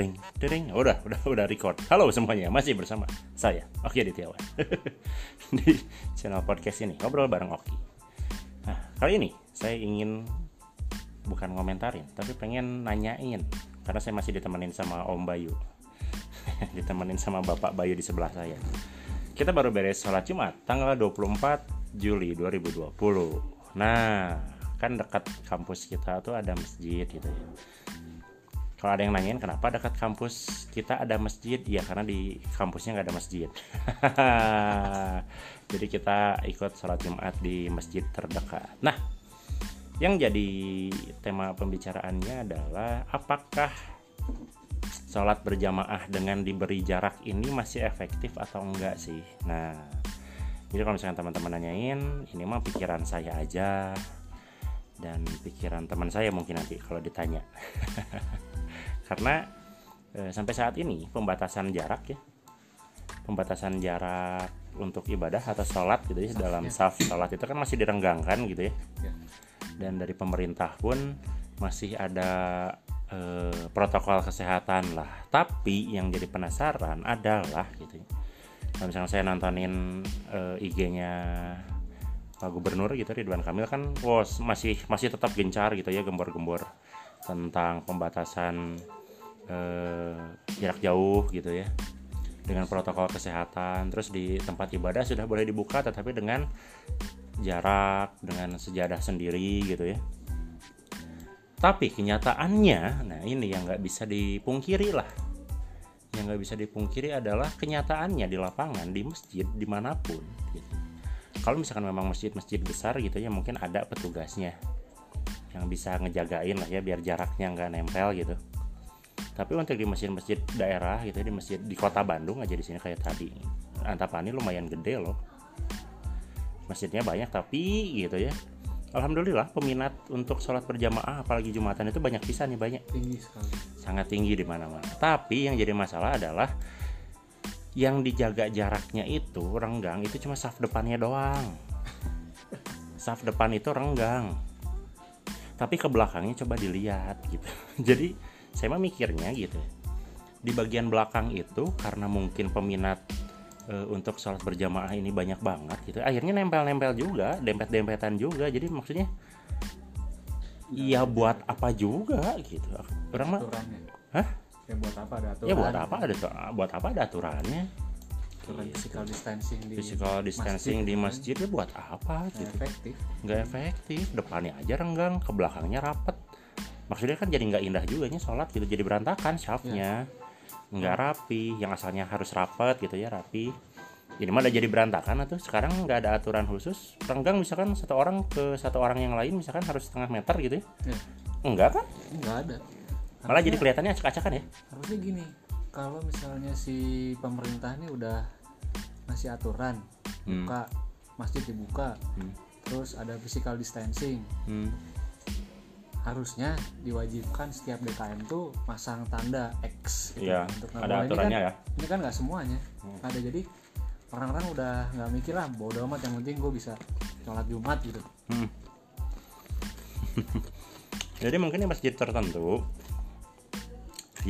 Deng, deng, udah, udah, udah record. Halo semuanya, masih bersama saya, Oki Adityawan di channel podcast ini ngobrol bareng Oki. Nah, kali ini saya ingin bukan ngomentarin, tapi pengen nanyain karena saya masih ditemenin sama Om Bayu, ditemenin sama Bapak Bayu di sebelah saya. Kita baru beres sholat Jumat tanggal 24 Juli 2020. Nah, kan dekat kampus kita tuh ada masjid gitu ya kalau ada yang nanyain kenapa dekat kampus kita ada masjid? Ya karena di kampusnya nggak ada masjid. Jadi kita ikut sholat jumat di masjid terdekat. Nah yang jadi tema pembicaraannya adalah apakah sholat berjamaah dengan diberi jarak ini masih efektif atau enggak sih? Nah jadi kalau misalnya teman-teman nanyain ini mah pikiran saya aja dan pikiran teman saya mungkin nanti kalau ditanya. Karena e, sampai saat ini pembatasan jarak ya. Pembatasan jarak untuk ibadah atau sholat gitu ya dalam saf sholat itu kan masih direnggangkan gitu ya. ya. Dan dari pemerintah pun masih ada e, protokol kesehatan lah. Tapi yang jadi penasaran adalah gitu ya. Kalau misalnya saya nontonin e, IG-nya Pak Gubernur gitu Ridwan Kamil kan was masih masih tetap gencar gitu ya gembor-gembor tentang pembatasan eh, jarak jauh gitu ya dengan protokol kesehatan. Terus di tempat ibadah sudah boleh dibuka tetapi dengan jarak dengan sejadah sendiri gitu ya. Tapi kenyataannya nah ini yang nggak bisa dipungkiri lah. Yang nggak bisa dipungkiri adalah kenyataannya di lapangan di masjid di mana pun gitu. Kalau misalkan memang masjid-masjid besar gitu ya mungkin ada petugasnya yang bisa ngejagain lah ya biar jaraknya nggak nempel gitu. Tapi untuk di masjid-masjid daerah gitu di masjid di kota Bandung aja di sini kayak tadi. Antapani lumayan gede loh. Masjidnya banyak tapi gitu ya. Alhamdulillah peminat untuk sholat berjamaah apalagi jumatan itu banyak bisa nih banyak. Tinggi sekali. Sangat tinggi di mana-mana. Tapi yang jadi masalah adalah yang dijaga jaraknya itu renggang itu cuma saf depannya doang. Saf depan itu renggang. Tapi ke belakangnya coba dilihat gitu. Jadi saya mah mikirnya gitu. Di bagian belakang itu karena mungkin peminat e, untuk sholat berjamaah ini banyak banget gitu. Akhirnya nempel-nempel juga dempet-dempetan juga. Jadi maksudnya iya buat apa juga gitu. Orang mah hah ya buat apa ada aturan ya buat apa ada buat apa ada aturannya? Aturan gitu. physical distancing di physical distancing masjid, di masjid ya buat apa gitu? nggak efektif. Nggak efektif depannya aja renggang ke belakangnya rapet. Maksudnya kan jadi nggak indah juga nya sholat gitu jadi berantakan syafnya. Yeah. nggak rapi yang asalnya harus rapet gitu ya rapi. Ini mah udah jadi berantakan atau sekarang nggak ada aturan khusus renggang misalkan satu orang ke satu orang yang lain misalkan harus setengah meter gitu ya? Yeah. enggak kan? Enggak ada malah harusnya, jadi kelihatannya acak-acakan ya harusnya gini kalau misalnya si pemerintah ini udah ngasih aturan hmm. buka masjid dibuka hmm. terus ada physical distancing hmm harusnya diwajibkan setiap DKM tuh masang tanda X gitu ya, untuk ada aturannya ini kan, ya ini kan nggak semuanya hmm. ada jadi orang-orang udah nggak mikir lah bodo amat yang penting gue bisa sholat Jumat gitu hmm. jadi mungkin di masjid tertentu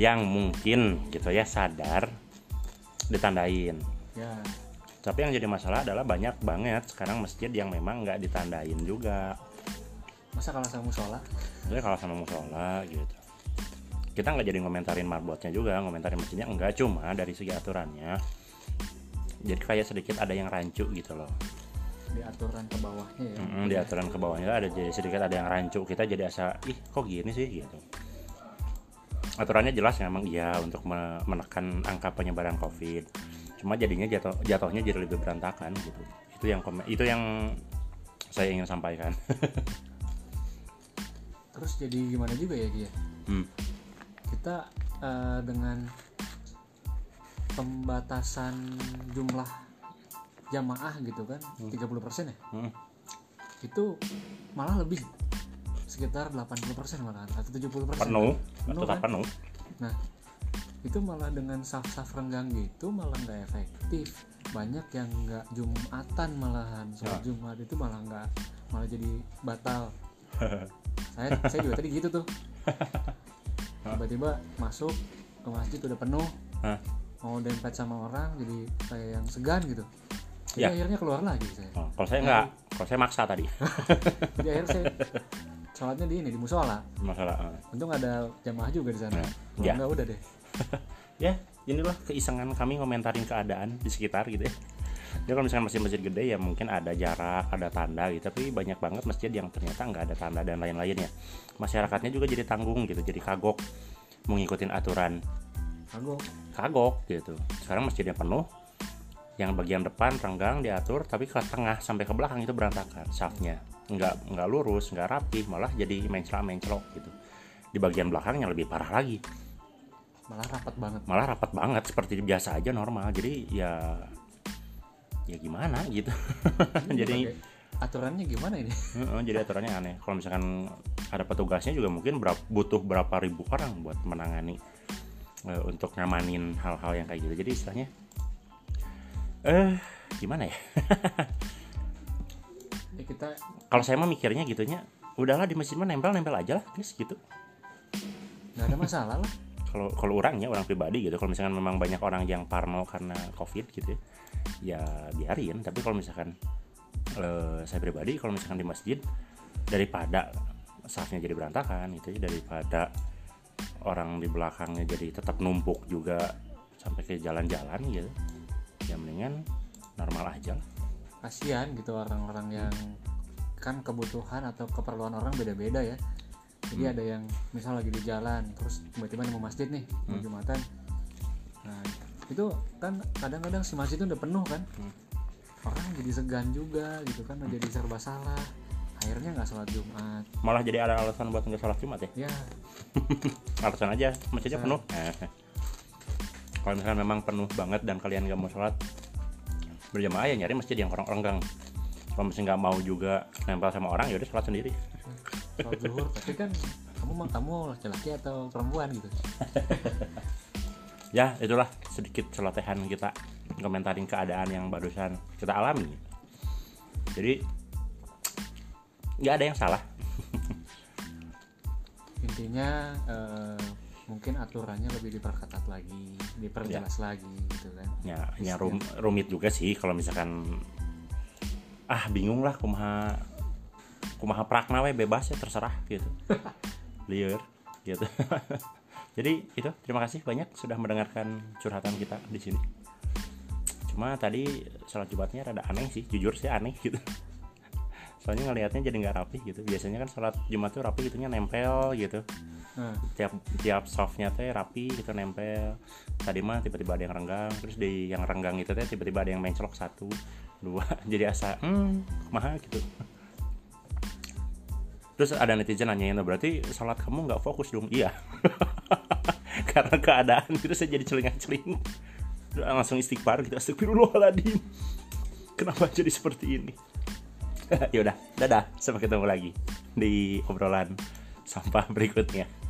yang mungkin gitu ya sadar ditandain. Ya. Tapi yang jadi masalah adalah banyak banget sekarang masjid yang memang nggak ditandain juga. Masa kalah sama musola? Sebenarnya kalah sama musola gitu. Kita nggak jadi ngomentarin marbotnya juga ngomentarin mesinnya enggak cuma dari segi aturannya. Jadi kayak sedikit ada yang rancu gitu loh. Di aturan ke bawahnya ya. Mm-hmm, di aturan ke bawahnya ada jadi sedikit ada yang rancu. Kita jadi asa ih kok gini sih? gitu aturannya jelas memang iya untuk menekan angka penyebaran covid cuma jadinya jatuh jatuhnya jadi lebih berantakan gitu itu yang itu yang saya ingin sampaikan terus jadi gimana juga ya dia hmm. kita uh, dengan pembatasan jumlah jamaah gitu kan hmm. 30% ya hmm. itu malah lebih sekitar 80% malah atau 70% penuh, penuh tetap kan? penuh. Nah itu malah dengan saf-saf renggang gitu malah nggak efektif. Banyak yang nggak jumatan malahan soal ya. jumat itu malah nggak malah jadi batal. Saya saya juga tadi gitu tuh. Tiba-tiba masuk ke masjid udah penuh. Hah? mau dempet sama orang jadi kayak yang segan gitu. Jadi Ya. akhirnya keluar lagi saya. Oh, kalau saya nggak kalau saya maksa tadi. Jadi akhirnya saya sholatnya di ini di musola. Masalah eh. untung ada jamaah juga di sana. Kalau ya. enggak udah deh. Ya inilah keisengan kami ngomentarin keadaan di sekitar gitu ya. Jadi kalau misalkan masjid-masjid gede ya mungkin ada jarak ada tanda gitu. Tapi banyak banget masjid yang ternyata nggak ada tanda dan lain-lainnya. Masyarakatnya juga jadi tanggung gitu jadi kagok mau ngikutin aturan. Kagok. Kagok gitu. Sekarang masjidnya penuh. Yang bagian depan renggang diatur tapi ke tengah sampai ke belakang itu berantakan safnya nggak nggak lurus nggak rapi malah jadi menclok menclok gitu. Di bagian belakangnya lebih parah lagi. Malah rapat banget. Malah rapat banget seperti biasa aja normal. Jadi ya ya gimana gitu. Ini jadi aturannya gimana ini? Jadi aturannya aneh. Kalau misalkan ada petugasnya juga mungkin berap- butuh berapa ribu orang buat menangani eh, untuk ngamanin hal-hal yang kayak gitu. Jadi istilahnya eh gimana ya kita kalau saya mah mikirnya gitunya udahlah di masjid mah nempel-nempel aja lah guys gitu. Nggak ada masalah lah. Kalau kalau orangnya orang pribadi gitu. Kalau misalkan memang banyak orang yang parno karena covid gitu ya, ya biarin. Tapi kalau misalkan eh, saya pribadi kalau misalkan di masjid daripada safnya jadi berantakan gitu ya daripada orang di belakangnya jadi tetap numpuk juga sampai ke jalan-jalan gitu ya mendingan normal aja lah. Kasihan gitu orang-orang yang kan kebutuhan atau keperluan orang beda-beda ya. Jadi Hmm. ada yang misal lagi di jalan terus tiba-tiba mau masjid nih mau Hmm. jumatan. Nah itu kan kadang-kadang si masjid itu udah penuh kan. Hmm. orang jadi segan juga gitu kan udah jadi serba salah. Akhirnya nggak sholat jumat. Malah jadi ada alasan buat nggak sholat jumat ya? Ya. Alasan aja masjidnya penuh. Nah, kalau misalkan memang penuh banget dan kalian nggak mau sholat berjamaah ya nyari masjid yang orang renggang kalau misalnya nggak mau juga nempel sama orang ya udah sholat sendiri. Sholat zuhur tapi kan kamu kamu laki-laki atau perempuan gitu? Ya itulah sedikit celotehan kita komentarin keadaan yang barusan kita alami. Jadi nggak ada yang salah. Intinya eh, mungkin aturannya lebih diperketat lagi diperjelas Ya. lagi gitu kan. Ya, ya rum- rumit juga sih kalau misalkan ah bingung lah kumaha kumaha prakna we bebas ya terserah gitu. Liar gitu. Jadi itu terima kasih banyak sudah mendengarkan curhatan kita di sini. Cuma tadi sholat jumatnya rada aneh sih jujur sih aneh gitu. Soalnya ngelihatnya jadi nggak rapi gitu. Biasanya kan sholat jumat tuh rapi gitunya nempel gitu Nah, tiap tiap softnya teh rapi gitu nempel. Tadi mah tiba-tiba ada yang renggang terus di yang renggang itu teh tiba-tiba ada yang menclok satu dua jadi asa hmm mahal? gitu. Terus ada netizen nanyain berarti sholat kamu nggak fokus dong? Iya. Karena keadaan itu saya jadi celingan-celing langsung istighfar gitu astagfirullahaladzim. Kenapa jadi seperti ini? Yaudah dadah. Sampai ketemu lagi di obrolan sampah berikutnya